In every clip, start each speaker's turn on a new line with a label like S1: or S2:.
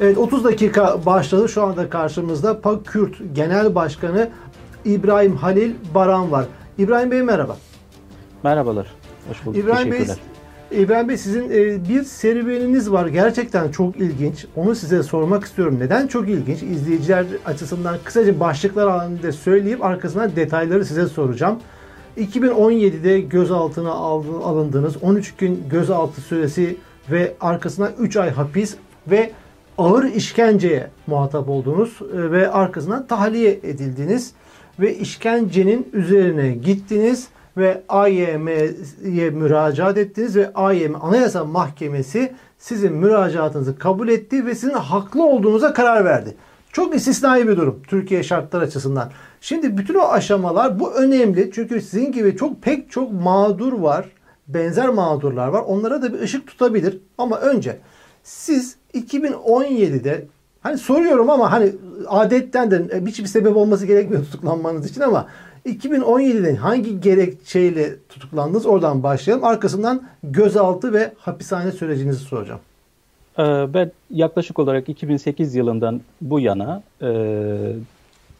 S1: Evet 30 dakika başladı. Şu anda karşımızda PAK Kürt Genel Başkanı İbrahim Halil Baran var. İbrahim Bey merhaba.
S2: Merhabalar. Hoş bulduk.
S1: İbrahim Bey, İbrahim Bey sizin e, bir serüveniniz var. Gerçekten çok ilginç. Onu size sormak istiyorum. Neden çok ilginç? İzleyiciler açısından kısaca başlıklar halinde söyleyip arkasından detayları size soracağım. 2017'de gözaltına alındınız. 13 gün gözaltı süresi ve arkasından 3 ay hapis ve ağır işkenceye muhatap oldunuz e, ve arkasından tahliye edildiniz ve işkencenin üzerine gittiniz ve AYM'ye müracaat ettiniz ve AYM Anayasa Mahkemesi sizin müracaatınızı kabul etti ve sizin haklı olduğunuza karar verdi. Çok istisnai bir durum Türkiye şartlar açısından. Şimdi bütün o aşamalar bu önemli. Çünkü sizin gibi çok pek çok mağdur var. Benzer mağdurlar var. Onlara da bir ışık tutabilir. Ama önce siz 2017'de hani soruyorum ama hani adetten de hiçbir sebep olması gerekmiyor tutuklanmanız için ama 2017'de hangi gerekçeyle tutuklandınız? Oradan başlayalım. Arkasından gözaltı ve hapishane sürecinizi soracağım.
S2: Ee, ben yaklaşık olarak 2008 yılından bu yana e,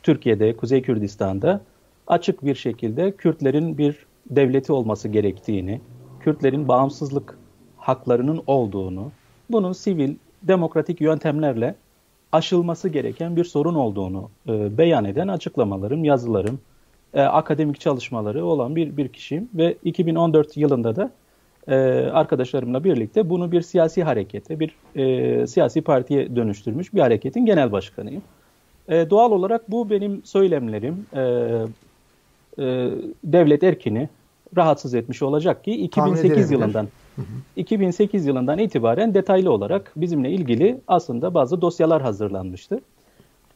S2: Türkiye'de, Kuzey Kürdistan'da açık bir şekilde Kürtlerin bir devleti olması gerektiğini, Kürtlerin bağımsızlık haklarının olduğunu, bunun sivil, demokratik yöntemlerle aşılması gereken bir sorun olduğunu e, beyan eden açıklamalarım, yazılarım, e, akademik çalışmaları olan bir, bir kişiyim ve 2014 yılında da e, arkadaşlarımla birlikte bunu bir siyasi harekete, bir e, siyasi partiye dönüştürmüş bir hareketin genel başkanıyım. E, doğal olarak bu benim söylemlerim e, e, devlet erkini rahatsız etmiş olacak ki 2008 yılından 2008 yılından itibaren detaylı olarak bizimle ilgili aslında bazı dosyalar hazırlanmıştı.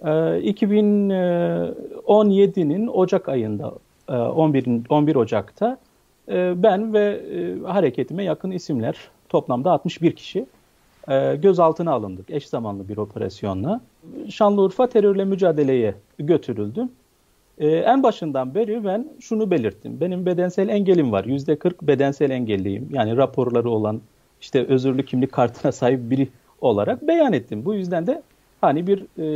S2: 2017'nin e, Ocak ayında 11 e, 11 Ocak'ta e, ben ve hareketime yakın isimler toplamda 61 kişi gözaltına alındık eş zamanlı bir operasyonla. Şanlıurfa terörle mücadeleye götürüldüm. en başından beri ben şunu belirttim. Benim bedensel engelim var. %40 bedensel engelliyim. Yani raporları olan işte özürlü kimlik kartına sahip biri olarak beyan ettim. Bu yüzden de hani bir e,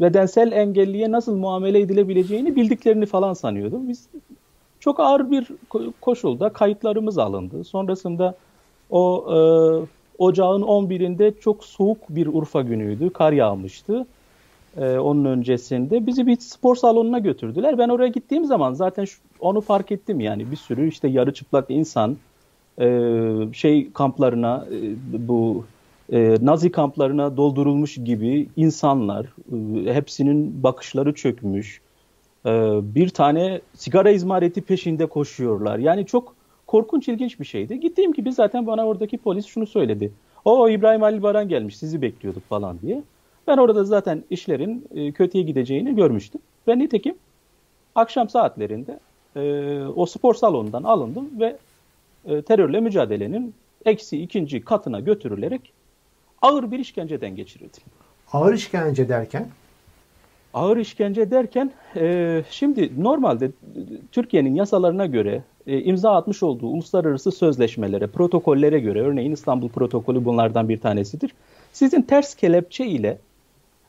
S2: bedensel engelliye nasıl muamele edilebileceğini bildiklerini falan sanıyordum. Biz çok ağır bir koşulda kayıtlarımız alındı. Sonrasında o e, ocağın 11'inde çok soğuk bir Urfa günüydü. Kar yağmıştı. E, onun öncesinde bizi bir spor salonuna götürdüler. Ben oraya gittiğim zaman zaten şu, onu fark ettim yani bir sürü işte yarı çıplak insan e, şey kamplarına e, bu e, Nazi kamplarına doldurulmuş gibi insanlar, e, hepsinin bakışları çökmüş, e, bir tane sigara izmareti peşinde koşuyorlar. Yani çok korkunç, ilginç bir şeydi. Gittiğim gibi zaten bana oradaki polis şunu söyledi. O İbrahim Ali Baran gelmiş, sizi bekliyorduk falan diye. Ben orada zaten işlerin e, kötüye gideceğini görmüştüm. Ve nitekim akşam saatlerinde e, o spor salonundan alındım ve e, terörle mücadelenin eksi ikinci katına götürülerek ağır bir işkenceden geçirildim.
S1: Ağır işkence derken?
S2: Ağır işkence derken e, şimdi normalde Türkiye'nin yasalarına göre e, imza atmış olduğu uluslararası sözleşmelere, protokollere göre örneğin İstanbul protokolü bunlardan bir tanesidir. Sizin ters kelepçe ile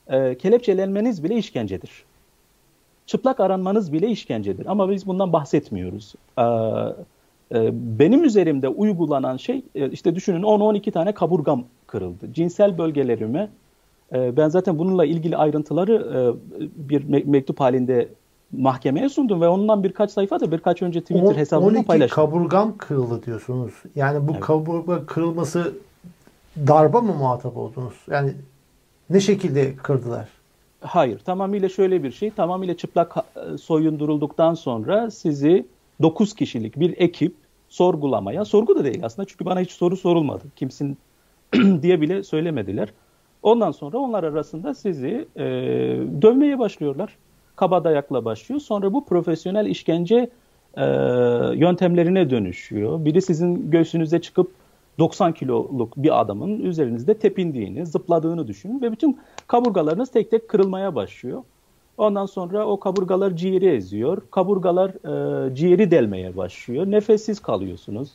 S2: e, kelepçelenmeniz bile işkencedir. Çıplak aranmanız bile işkencedir ama biz bundan bahsetmiyoruz. E, e, benim üzerimde uygulanan şey e, işte düşünün 10-12 tane kaburgam kırıldı. Cinsel bölgelerime e, ben zaten bununla ilgili ayrıntıları e, bir me- mektup halinde mahkemeye sundum ve ondan birkaç sayfa da birkaç önce Twitter hesabımda paylaştım.
S1: 12 kaburgam kırıldı diyorsunuz. Yani bu evet. kaburga kırılması darba mı muhatap oldunuz? Yani ne şekilde kırdılar?
S2: Hayır. Tamamıyla şöyle bir şey. Tamamıyla çıplak e, soyundurulduktan sonra sizi 9 kişilik bir ekip sorgulamaya, sorgu da değil aslında çünkü bana hiç soru sorulmadı. Kimsin diye bile söylemediler. Ondan sonra onlar arasında sizi e, dövmeye başlıyorlar. Kaba dayakla başlıyor. Sonra bu profesyonel işkence e, yöntemlerine dönüşüyor. Biri sizin göğsünüze çıkıp 90 kiloluk bir adamın üzerinizde tepindiğini, zıpladığını düşünün ve bütün kaburgalarınız tek tek kırılmaya başlıyor. Ondan sonra o kaburgalar ciğeri eziyor. Kaburgalar e, ciğeri delmeye başlıyor. Nefessiz kalıyorsunuz.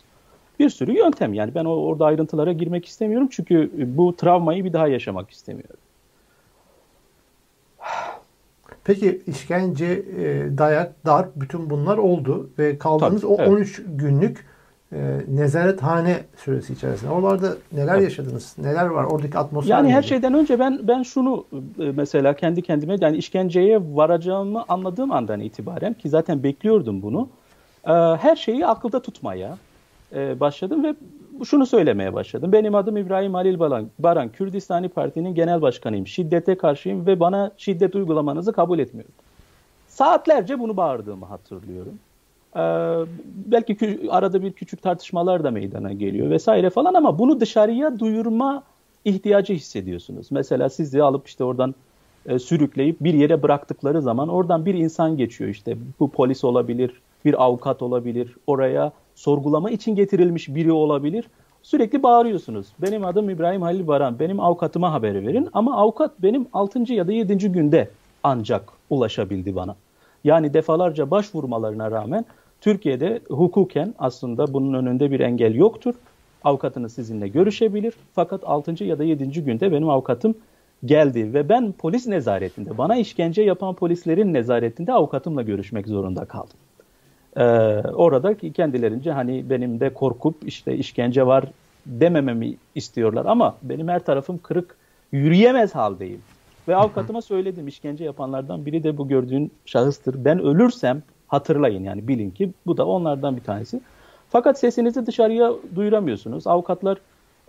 S2: bir sürü yöntem yani ben orada ayrıntılara girmek istemiyorum çünkü bu travmayı bir daha yaşamak istemiyorum.
S1: Peki işkence, e, dayak, darp bütün bunlar oldu ve kaldığınız Tabii, o evet. 13 günlük e, nezarethane süresi içerisinde. Oralarda neler yaşadınız? Neler var? Oradaki atmosfer
S2: Yani
S1: neydi?
S2: her şeyden önce ben ben şunu e, mesela kendi kendime yani işkenceye varacağımı anladığım andan itibaren ki zaten bekliyordum bunu. E, her şeyi akılda tutmaya e, başladım ve şunu söylemeye başladım. Benim adım İbrahim Halil Baran, Baran Kürdistani Parti'nin genel başkanıyım. Şiddete karşıyım ve bana şiddet uygulamanızı kabul etmiyorum. Saatlerce bunu bağırdığımı hatırlıyorum. Ee, belki arada bir küçük tartışmalar da meydana geliyor vesaire falan ama bunu dışarıya duyurma ihtiyacı hissediyorsunuz. Mesela sizi alıp işte oradan e, sürükleyip bir yere bıraktıkları zaman oradan bir insan geçiyor işte. Bu polis olabilir, bir avukat olabilir. Oraya sorgulama için getirilmiş biri olabilir. Sürekli bağırıyorsunuz. Benim adım İbrahim Halil Baran. Benim avukatıma haber verin. Ama avukat benim 6. ya da 7. günde ancak ulaşabildi bana. Yani defalarca başvurmalarına rağmen Türkiye'de hukuken aslında bunun önünde bir engel yoktur. Avukatınız sizinle görüşebilir. Fakat 6. ya da 7. günde benim avukatım geldi ve ben polis nezaretinde, bana işkence yapan polislerin nezaretinde avukatımla görüşmek zorunda kaldım. Ee, orada kendilerince hani benim de korkup işte işkence var demememi istiyorlar ama benim her tarafım kırık yürüyemez haldeyim. Ve avukatıma söyledim işkence yapanlardan biri de bu gördüğün şahıstır. Ben ölürsem hatırlayın yani bilin ki bu da onlardan bir tanesi. Fakat sesinizi dışarıya duyuramıyorsunuz. Avukatlar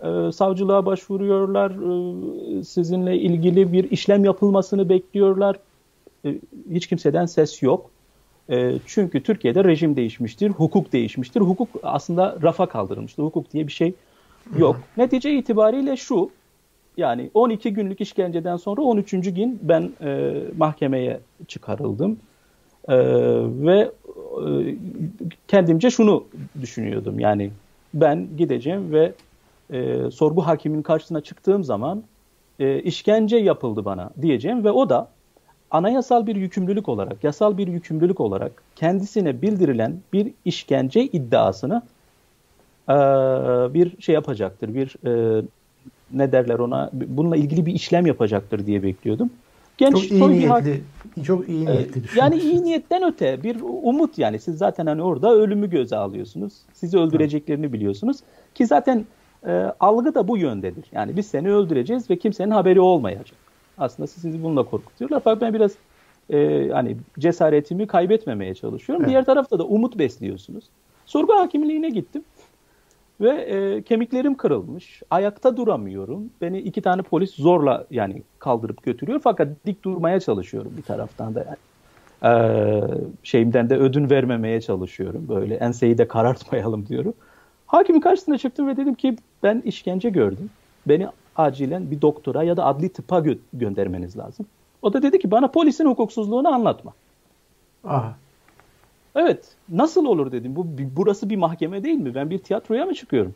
S2: e, savcılığa başvuruyorlar. E, sizinle ilgili bir işlem yapılmasını bekliyorlar. E, hiç kimseden ses yok. E, çünkü Türkiye'de rejim değişmiştir, hukuk değişmiştir. Hukuk aslında rafa kaldırılmıştır. Hukuk diye bir şey yok. Netice itibariyle şu, yani 12 günlük işkenceden sonra 13. gün ben e, mahkemeye çıkarıldım. E, ve e, kendimce şunu düşünüyordum. Yani ben gideceğim ve e, sorgu hakiminin karşısına çıktığım zaman e, işkence yapıldı bana diyeceğim ve o da anayasal bir yükümlülük olarak, yasal bir yükümlülük olarak kendisine bildirilen bir işkence iddiasını e, bir şey yapacaktır, bir e, ne derler ona, bununla ilgili bir işlem yapacaktır diye bekliyordum.
S1: Genç çok iyi niyetli, bir, çok iyi niyetli
S2: Yani iyi niyetten öte bir umut yani. Siz zaten hani orada ölümü göze alıyorsunuz. Sizi öldüreceklerini biliyorsunuz. Ki zaten e, algı da bu yöndedir. Yani biz seni öldüreceğiz ve kimsenin haberi olmayacak. Aslında sizi bununla korkutuyorlar. Fakat ben biraz e, hani cesaretimi kaybetmemeye çalışıyorum. Evet. Diğer tarafta da umut besliyorsunuz. Sorgu hakimliğine gittim. Ve e, kemiklerim kırılmış. Ayakta duramıyorum. Beni iki tane polis zorla yani kaldırıp götürüyor. Fakat dik durmaya çalışıyorum bir taraftan da yani. Ee, şeyimden de ödün vermemeye çalışıyorum. Böyle enseyi de karartmayalım diyorum. Hakimin karşısına çıktım ve dedim ki ben işkence gördüm. Beni acilen bir doktora ya da adli tıpa gö- göndermeniz lazım. O da dedi ki bana polisin hukuksuzluğunu anlatma.
S1: Aha.
S2: Evet. Nasıl olur dedim. Bu burası bir mahkeme değil mi? Ben bir tiyatroya mı çıkıyorum?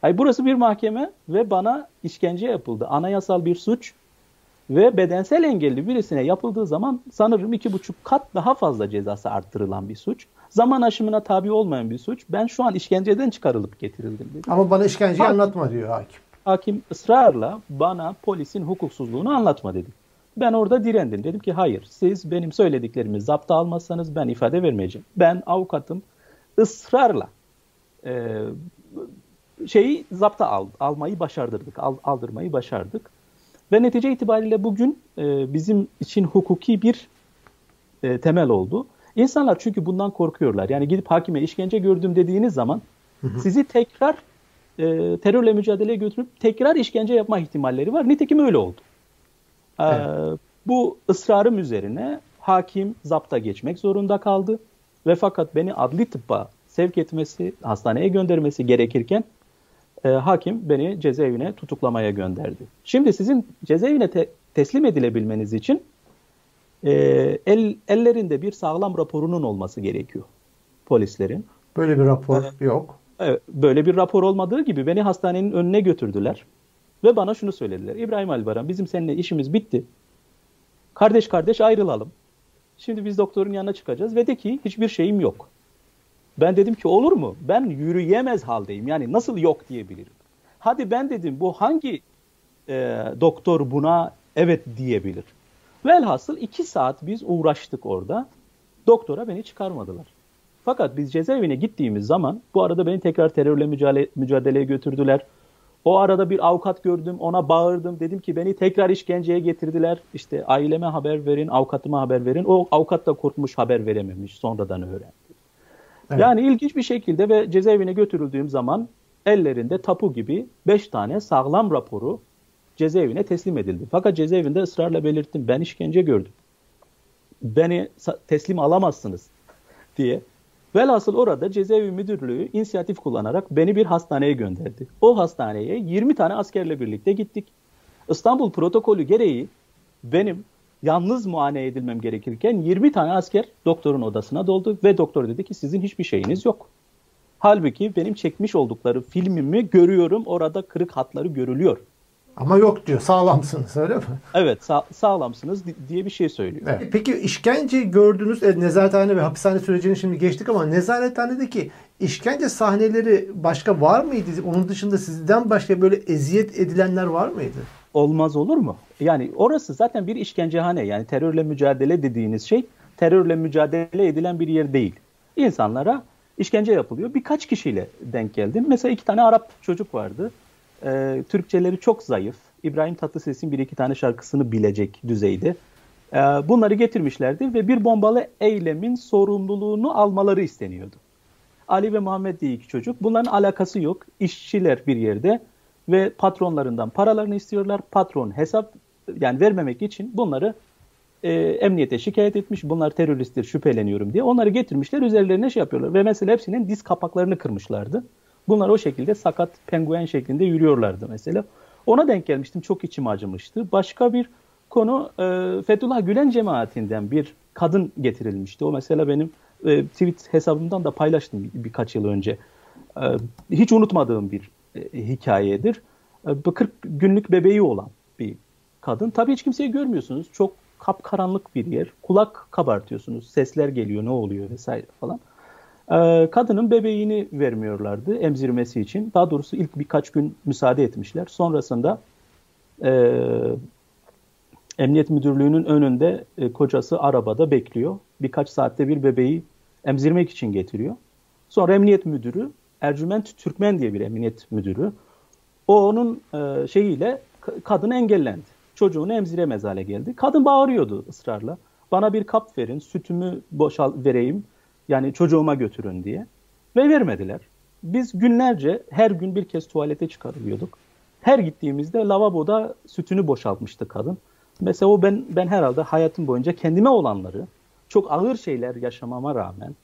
S2: Hayır burası bir mahkeme ve bana işkence yapıldı. Anayasal bir suç ve bedensel engelli birisine yapıldığı zaman sanırım iki buçuk kat daha fazla cezası arttırılan bir suç. Zaman aşımına tabi olmayan bir suç. Ben şu an işkenceden çıkarılıp getirildim dedi.
S1: Ama bana işkenceyi hakim, anlatma diyor hakim.
S2: Hakim ısrarla bana polisin hukuksuzluğunu anlatma dedi. Ben orada direndim. Dedim ki hayır siz benim söylediklerimi zapta almazsanız ben ifade vermeyeceğim. Ben avukatım ısrarla e, şeyi zapta al, almayı başardırdık. Al, aldırmayı başardık. Ve netice itibariyle bugün e, bizim için hukuki bir e, temel oldu. İnsanlar çünkü bundan korkuyorlar. Yani gidip hakime işkence gördüm dediğiniz zaman hı hı. sizi tekrar e, terörle mücadeleye götürüp tekrar işkence yapma ihtimalleri var. Nitekim öyle oldu. Evet. Ee, bu ısrarım üzerine hakim zapta geçmek zorunda kaldı ve fakat beni adli tıbba sevk etmesi, hastaneye göndermesi gerekirken e, hakim beni cezaevine tutuklamaya gönderdi. Şimdi sizin cezaevine te- teslim edilebilmeniz için e, el, ellerinde bir sağlam raporunun olması gerekiyor polislerin.
S1: Böyle bir rapor ee, yok.
S2: Evet, böyle bir rapor olmadığı gibi beni hastanenin önüne götürdüler. Ve bana şunu söylediler. İbrahim Albaran bizim seninle işimiz bitti. Kardeş kardeş ayrılalım. Şimdi biz doktorun yanına çıkacağız ve de ki hiçbir şeyim yok. Ben dedim ki olur mu? Ben yürüyemez haldeyim. Yani nasıl yok diyebilirim. Hadi ben dedim bu hangi e, doktor buna evet diyebilir? Velhasıl iki saat biz uğraştık orada. Doktora beni çıkarmadılar. Fakat biz cezaevine gittiğimiz zaman bu arada beni tekrar terörle mücadele, mücadeleye götürdüler. O arada bir avukat gördüm, ona bağırdım. Dedim ki beni tekrar işkenceye getirdiler. İşte aileme haber verin, avukatıma haber verin. O avukat da korkmuş haber verememiş. Sonradan öğrendi. Evet. Yani ilginç bir şekilde ve cezaevine götürüldüğüm zaman ellerinde tapu gibi 5 tane sağlam raporu cezaevine teslim edildi. Fakat cezaevinde ısrarla belirttim. Ben işkence gördüm. Beni teslim alamazsınız diye. Velhasıl orada cezaevi müdürlüğü inisiyatif kullanarak beni bir hastaneye gönderdi. O hastaneye 20 tane askerle birlikte gittik. İstanbul protokolü gereği benim yalnız muayene edilmem gerekirken 20 tane asker doktorun odasına doldu ve doktor dedi ki sizin hiçbir şeyiniz yok. Halbuki benim çekmiş oldukları filmimi görüyorum orada kırık hatları görülüyor.
S1: Ama yok diyor sağlamsınız öyle mi?
S2: Evet sağ, sağlamsınız diye bir şey söylüyor. Evet.
S1: Peki işkence gördünüz e, nezarethane ve hapishane sürecini şimdi geçtik ama nezarethanedeki işkence sahneleri başka var mıydı? Onun dışında sizden başka böyle eziyet edilenler var mıydı?
S2: Olmaz olur mu? Yani orası zaten bir işkencehane yani terörle mücadele dediğiniz şey terörle mücadele edilen bir yer değil. İnsanlara işkence yapılıyor. Birkaç kişiyle denk geldim. Mesela iki tane Arap çocuk vardı e, Türkçeleri çok zayıf. İbrahim Tatlıses'in bir iki tane şarkısını bilecek düzeyde. E, bunları getirmişlerdi ve bir bombalı eylemin sorumluluğunu almaları isteniyordu. Ali ve Muhammed diye iki çocuk. Bunların alakası yok. İşçiler bir yerde ve patronlarından paralarını istiyorlar. Patron hesap yani vermemek için bunları e, emniyete şikayet etmiş. Bunlar teröristtir şüpheleniyorum diye. Onları getirmişler üzerlerine şey yapıyorlar. Ve mesela hepsinin diz kapaklarını kırmışlardı. Bunlar o şekilde sakat penguen şeklinde yürüyorlardı mesela. Ona denk gelmiştim. Çok içim acımıştı. Başka bir konu e, Fethullah Gülen cemaatinden bir kadın getirilmişti. O mesela benim e, tweet hesabımdan da paylaştım bir, birkaç yıl önce. E, hiç unutmadığım bir e, hikayedir. E, 40 günlük bebeği olan bir kadın. Tabii hiç kimseyi görmüyorsunuz. Çok kapkaranlık bir yer. Kulak kabartıyorsunuz. Sesler geliyor ne oluyor vesaire falan. Ee, kadının bebeğini vermiyorlardı emzirmesi için. Daha doğrusu ilk birkaç gün müsaade etmişler. Sonrasında e, Emniyet Müdürlüğü'nün önünde e, kocası arabada bekliyor. Birkaç saatte bir bebeği emzirmek için getiriyor. Sonra Emniyet Müdürü Ercüment Türkmen diye bir emniyet müdürü. O onun e, şeyiyle kadın engellendi. Çocuğunu emziremez hale geldi. Kadın bağırıyordu ısrarla. Bana bir kap verin, sütümü boşal vereyim yani çocuğuma götürün diye. Ve vermediler. Biz günlerce her gün bir kez tuvalete çıkarılıyorduk. Her gittiğimizde lavaboda sütünü boşaltmıştı kadın. Mesela o ben ben herhalde hayatım boyunca kendime olanları çok ağır şeyler yaşamama rağmen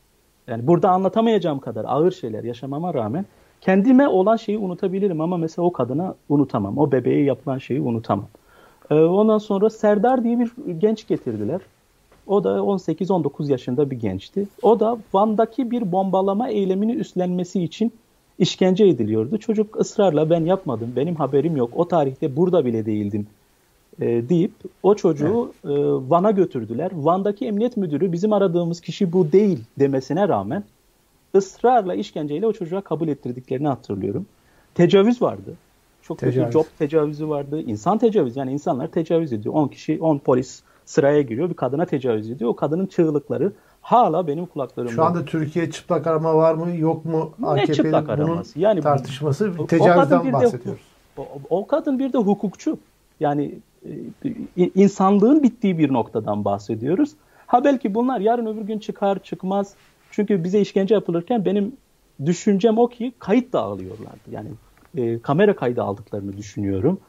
S2: yani burada anlatamayacağım kadar ağır şeyler yaşamama rağmen kendime olan şeyi unutabilirim ama mesela o kadına unutamam. O bebeğe yapılan şeyi unutamam. Ee, ondan sonra Serdar diye bir genç getirdiler. O da 18-19 yaşında bir gençti. O da Van'daki bir bombalama eylemini üstlenmesi için işkence ediliyordu. Çocuk ısrarla ben yapmadım, benim haberim yok, o tarihte burada bile değildim e, deyip o çocuğu evet. e, Van'a götürdüler. Van'daki emniyet müdürü bizim aradığımız kişi bu değil demesine rağmen ısrarla işkenceyle o çocuğa kabul ettirdiklerini hatırlıyorum. Tecavüz vardı. Çok tecavüz. kötü job tecavüzü vardı. İnsan tecavüzü yani insanlar tecavüz ediyor. 10 kişi 10 polis sıraya giriyor. Bir kadına tecavüz ediyor. O kadının çığlıkları hala benim kulaklarımda.
S1: Şu anda Türkiye çıplak arama var mı yok mu?
S2: Ne çıplak araması?
S1: Yani tartışması tecavüzden o bahsediyoruz.
S2: De, o, o kadın bir de hukukçu. Yani e, insanlığın bittiği bir noktadan bahsediyoruz. Ha belki bunlar yarın öbür gün çıkar çıkmaz. Çünkü bize işkence yapılırken benim düşüncem o ki kayıt da alıyorlardı. Yani e, kamera kaydı aldıklarını düşünüyorum.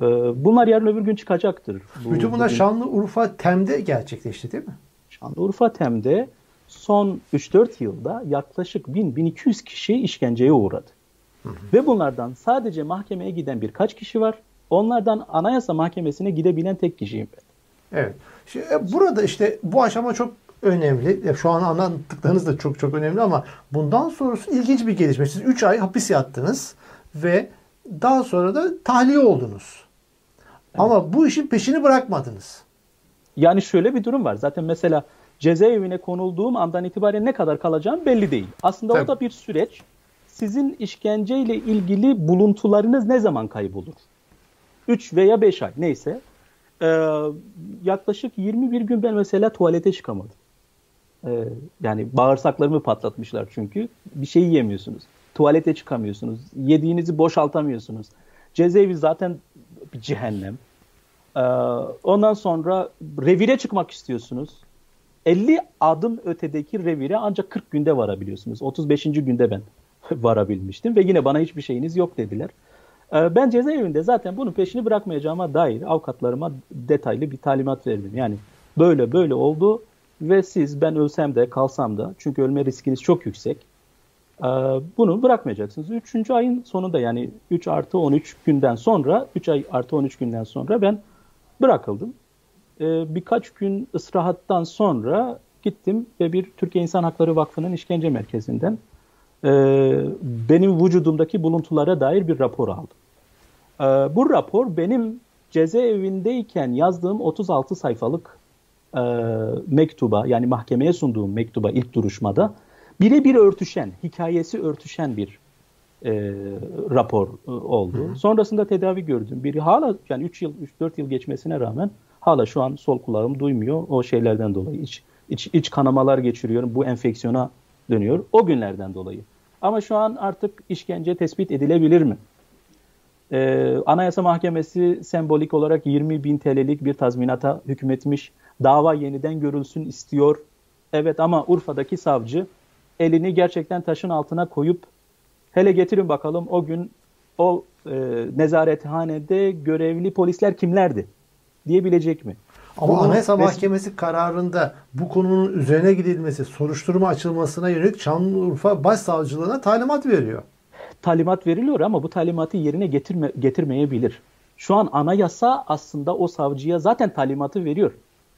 S2: Ee, bunlar yarın öbür gün çıkacaktır.
S1: Bu, Bütün bunlar bugün... Şanlıurfa TEM'de gerçekleşti değil mi?
S2: Şanlıurfa TEM'de son 3-4 yılda yaklaşık 1000-1200 kişi işkenceye uğradı. Hı hı. Ve bunlardan sadece mahkemeye giden birkaç kişi var. Onlardan Anayasa Mahkemesi'ne gidebilen tek kişiyim ben.
S1: Evet. Şimdi, e, burada işte bu aşama çok önemli. Şu an anlattıklarınız da çok çok önemli ama bundan sonrası ilginç bir gelişme. Siz 3 ay hapis yattınız ve daha sonra da tahliye oldunuz. Ama bu işin peşini bırakmadınız.
S2: Yani şöyle bir durum var. Zaten mesela cezaevine konulduğum andan itibaren ne kadar kalacağım belli değil. Aslında Tabii. o da bir süreç. Sizin işkenceyle ilgili buluntularınız ne zaman kaybolur? 3 veya 5 ay neyse. Ee, yaklaşık 21 gün ben mesela tuvalete çıkamadım. Ee, yani bağırsaklarımı patlatmışlar çünkü. Bir şey yiyemiyorsunuz. Tuvalete çıkamıyorsunuz. Yediğinizi boşaltamıyorsunuz. Cezaevi zaten bir cehennem. Ee, ondan sonra revire çıkmak istiyorsunuz. 50 adım ötedeki revire ancak 40 günde varabiliyorsunuz. 35. günde ben varabilmiştim ve yine bana hiçbir şeyiniz yok dediler. Ee, ben cezaevinde zaten bunun peşini bırakmayacağıma dair avukatlarıma detaylı bir talimat verdim. Yani böyle böyle oldu ve siz ben ölsem de kalsam da çünkü ölme riskiniz çok yüksek. Ee, bunu bırakmayacaksınız. Üçüncü ayın sonunda yani 3 artı 13 günden sonra 3 ay artı 13 günden sonra ben bırakıldım. Ee, birkaç gün ısrahattan sonra gittim ve bir Türkiye İnsan Hakları Vakfı'nın işkence merkezinden e, benim vücudumdaki buluntulara dair bir rapor aldım. Bu rapor benim cezaevindeyken yazdığım 36 sayfalık mektuba yani mahkemeye sunduğum mektuba ilk duruşmada birebir örtüşen, hikayesi örtüşen bir e, rapor e, oldu. Hı hı. Sonrasında tedavi gördüm. Biri hala yani 3 yıl 3 4 yıl geçmesine rağmen hala şu an sol kulağım duymuyor o şeylerden dolayı. İç iç, iç kanamalar geçiriyorum. Bu enfeksiyona dönüyor. O günlerden dolayı. Ama şu an artık işkence tespit edilebilir mi? Ee, Anayasa Mahkemesi sembolik olarak 20 bin TL'lik bir tazminata hükmetmiş. Dava yeniden görülsün istiyor. Evet ama Urfa'daki savcı elini gerçekten taşın altına koyup hele getirin bakalım o gün o e, nezarethanede görevli polisler kimlerdi diyebilecek mi?
S1: Ama Bunu Anayasa Mahkemesi kararında bu konunun üzerine gidilmesi, soruşturma açılmasına yönelik Şanlıurfa Başsavcılığına talimat veriyor.
S2: Talimat veriliyor ama bu talimatı yerine getirme, getirmeyebilir. Şu an anayasa aslında o savcıya zaten talimatı veriyor.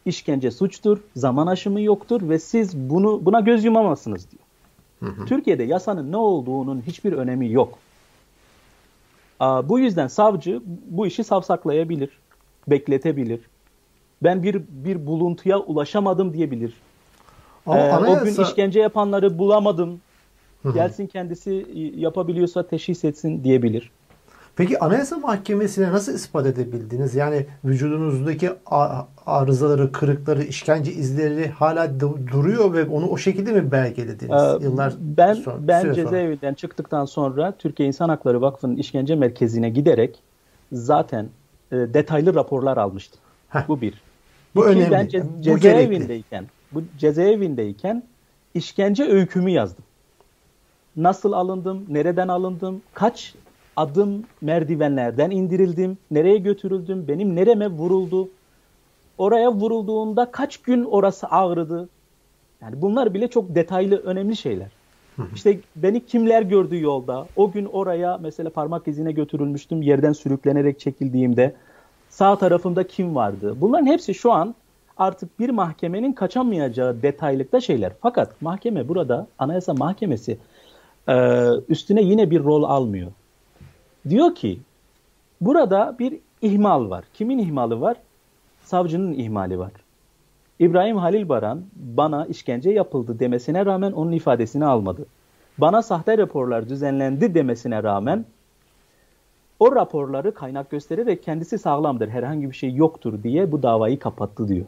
S2: İşkence suçtur, zaman aşımı yoktur ve siz bunu buna göz yumamazsınız diyor. Hı hı. Türkiye'de yasanın ne olduğunun hiçbir önemi yok. Aa, bu yüzden savcı bu işi savsaklayabilir, bekletebilir ben bir bir buluntuya ulaşamadım diyebilir. Ama ee, anayasa... O gün işkence yapanları bulamadım. Gelsin kendisi yapabiliyorsa teşhis etsin diyebilir.
S1: Peki Anayasa Mahkemesi'ne nasıl ispat edebildiniz? Yani vücudunuzdaki arızaları, kırıkları, işkence izleri hala duruyor ve onu o şekilde mi belgelediniz?
S2: Ee, Yıllar ben sonra, ben cezaevinden sonra. çıktıktan sonra Türkiye İnsan Hakları Vakfı'nın işkence merkezine giderek zaten e, detaylı raporlar almıştım. Heh. Bu bir. Bu önemli. Ben ce- bu cezaevindeyken, bu cezaevindeyken işkence öykümü yazdım. Nasıl alındım, nereden alındım, kaç adım merdivenlerden indirildim, nereye götürüldüm, benim nereme vuruldu, oraya vurulduğunda kaç gün orası ağrıdı. Yani bunlar bile çok detaylı, önemli şeyler. İşte beni kimler gördü yolda, o gün oraya mesela parmak izine götürülmüştüm yerden sürüklenerek çekildiğimde Sağ tarafımda kim vardı? Bunların hepsi şu an artık bir mahkemenin kaçamayacağı detaylıkta şeyler. Fakat mahkeme burada Anayasa Mahkemesi üstüne yine bir rol almıyor. Diyor ki burada bir ihmal var. Kimin ihmali var? Savcının ihmali var. İbrahim Halil Baran bana işkence yapıldı demesine rağmen onun ifadesini almadı. Bana sahte raporlar düzenlendi demesine rağmen o raporları kaynak göstererek kendisi sağlamdır, herhangi bir şey yoktur diye bu davayı kapattı diyor.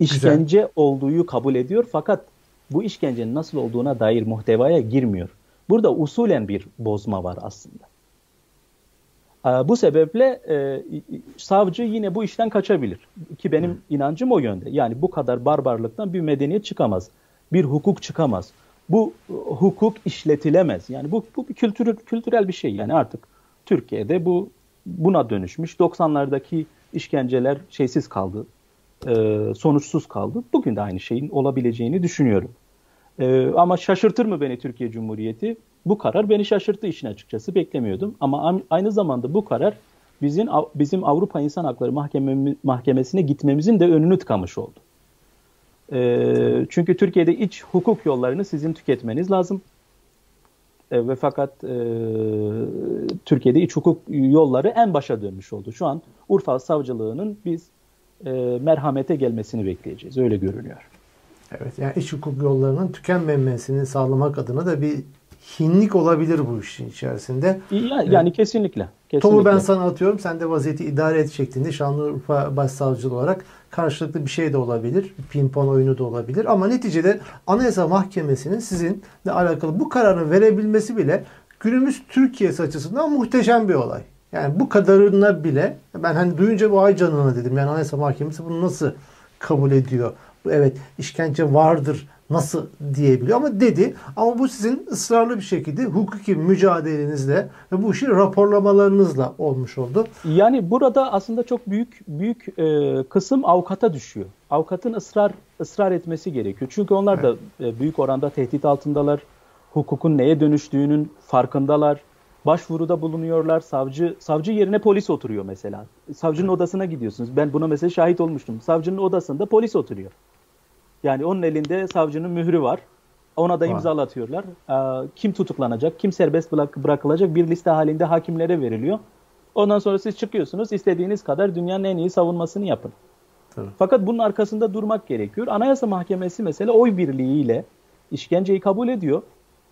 S2: İşkence Güzel. olduğu kabul ediyor fakat bu işkencenin nasıl olduğuna dair muhtevaya girmiyor. Burada usulen bir bozma var aslında. Bu sebeple e, savcı yine bu işten kaçabilir. Ki benim inancım o yönde. Yani bu kadar barbarlıktan bir medeniyet çıkamaz. Bir hukuk çıkamaz. Bu hukuk işletilemez. Yani bu, bu bir kültür, kültürel bir şey. Yani artık Türkiye'de bu buna dönüşmüş. 90'lardaki işkenceler şeysiz kaldı, e, sonuçsuz kaldı. Bugün de aynı şeyin olabileceğini düşünüyorum. E, ama şaşırtır mı beni Türkiye Cumhuriyeti? Bu karar beni şaşırttı işin açıkçası. Beklemiyordum. Ama aynı zamanda bu karar bizim bizim Avrupa İnsan Hakları Mahkeme, Mahkemesi'ne gitmemizin de önünü tıkamış oldu. E, çünkü Türkiye'de iç hukuk yollarını sizin tüketmeniz lazım. E, ve fakat e, Türkiye'de iç hukuk yolları en başa dönmüş oldu. Şu an Urfa Savcılığı'nın biz e, merhamete gelmesini bekleyeceğiz. Öyle görünüyor.
S1: Evet yani iç hukuk yollarının tükenmemesini sağlamak adına da bir hinlik olabilir bu işin içerisinde.
S2: Yani, yani kesinlikle. kesinlikle.
S1: Tomu ben sana atıyorum. Sen de vaziyeti idare et şeklinde Şanlıurfa Başsavcılığı olarak karşılıklı bir şey de olabilir. Pimpon oyunu da olabilir. Ama neticede Anayasa Mahkemesi'nin sizinle alakalı bu kararı verebilmesi bile günümüz Türkiye'si açısından muhteşem bir olay. Yani bu kadarına bile ben hani duyunca bu ay canına dedim. Yani Anayasa Mahkemesi bunu nasıl kabul ediyor? Evet işkence vardır nasıl diyebiliyor ama dedi. Ama bu sizin ısrarlı bir şekilde hukuki mücadelenizle ve bu işi raporlamalarınızla olmuş oldu.
S2: Yani burada aslında çok büyük büyük e, kısım avukata düşüyor. Avukatın ısrar ısrar etmesi gerekiyor. Çünkü onlar evet. da e, büyük oranda tehdit altındalar. Hukukun neye dönüştüğünün farkındalar. Başvuruda bulunuyorlar. Savcı savcı yerine polis oturuyor mesela. Savcının odasına gidiyorsunuz. Ben buna mesela şahit olmuştum. Savcının odasında polis oturuyor. Yani onun elinde savcının mührü var. Ona da imzalatıyorlar. Ee, kim tutuklanacak, kim serbest bırakılacak bir liste halinde hakimlere veriliyor. Ondan sonra siz çıkıyorsunuz, istediğiniz kadar dünyanın en iyi savunmasını yapın. Tabii. Fakat bunun arkasında durmak gerekiyor. Anayasa Mahkemesi mesela oy birliğiyle işkenceyi kabul ediyor.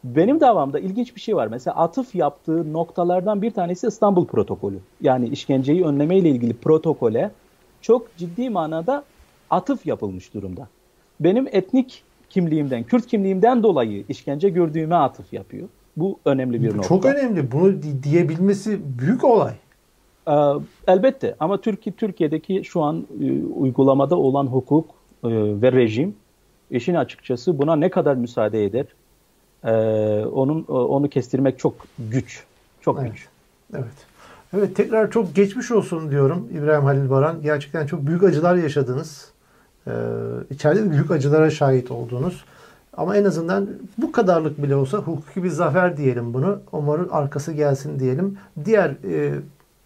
S2: Benim davamda ilginç bir şey var. Mesela atıf yaptığı noktalardan bir tanesi İstanbul Protokolü. Yani işkenceyi önleme ile ilgili protokole çok ciddi manada atıf yapılmış durumda benim etnik kimliğimden, Kürt kimliğimden dolayı işkence gördüğüme atıf yapıyor. Bu önemli bir nokta.
S1: Çok önemli. Bunu diyebilmesi büyük olay.
S2: Ee, elbette ama Türkiye Türkiye'deki şu an e, uygulamada olan hukuk e, ve rejim işin açıkçası buna ne kadar müsaade eder? E, onun onu kestirmek çok güç. Çok
S1: evet.
S2: güç.
S1: Evet. Evet tekrar çok geçmiş olsun diyorum İbrahim Halil Baran. Gerçekten çok büyük acılar yaşadınız. Ee, içeride de büyük acılara şahit olduğunuz. Ama en azından bu kadarlık bile olsa hukuki bir zafer diyelim bunu. Umarım arkası gelsin diyelim. Diğer e,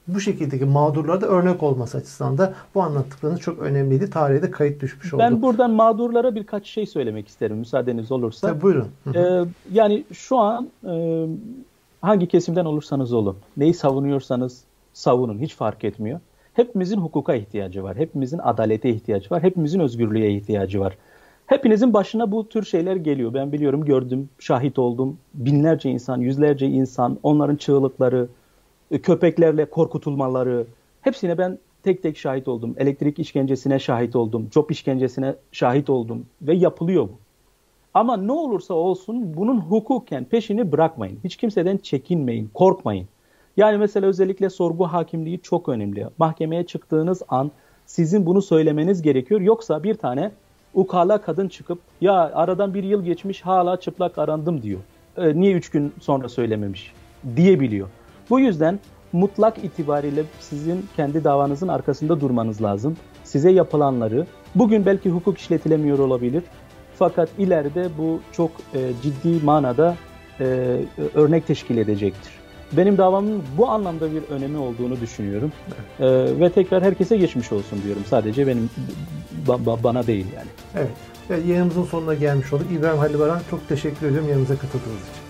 S1: bu şekildeki mağdurlara da örnek olması açısından da bu anlattıklarınız çok önemliydi. Tarihe de kayıt düşmüş oldu.
S2: Ben buradan mağdurlara birkaç şey söylemek isterim müsaadeniz olursa.
S1: Tabii, buyurun.
S2: Ee, yani şu an e, hangi kesimden olursanız olun, neyi savunuyorsanız savunun hiç fark etmiyor. Hepimizin hukuka ihtiyacı var. Hepimizin adalete ihtiyacı var. Hepimizin özgürlüğe ihtiyacı var. Hepinizin başına bu tür şeyler geliyor. Ben biliyorum, gördüm, şahit oldum. Binlerce insan, yüzlerce insan, onların çığlıkları, e, köpeklerle korkutulmaları, hepsine ben tek tek şahit oldum. Elektrik işkencesine şahit oldum, job işkencesine şahit oldum ve yapılıyor bu. Ama ne olursa olsun bunun hukuken peşini bırakmayın. Hiç kimseden çekinmeyin, korkmayın. Yani mesela özellikle sorgu hakimliği çok önemli. Mahkemeye çıktığınız an sizin bunu söylemeniz gerekiyor. Yoksa bir tane ukala kadın çıkıp ya aradan bir yıl geçmiş hala çıplak arandım diyor. E, niye üç gün sonra söylememiş diyebiliyor. Bu yüzden mutlak itibariyle sizin kendi davanızın arkasında durmanız lazım. Size yapılanları bugün belki hukuk işletilemiyor olabilir. Fakat ileride bu çok e, ciddi manada e, örnek teşkil edecektir. Benim davamın bu anlamda bir önemi olduğunu düşünüyorum. Evet. Ee, ve tekrar herkese geçmiş olsun diyorum. Sadece benim ba- bana değil yani.
S1: Evet. Yani yayınımızın sonuna gelmiş olduk. İbrahim Halil Baran çok teşekkür ediyorum yanımıza katıldığınız için.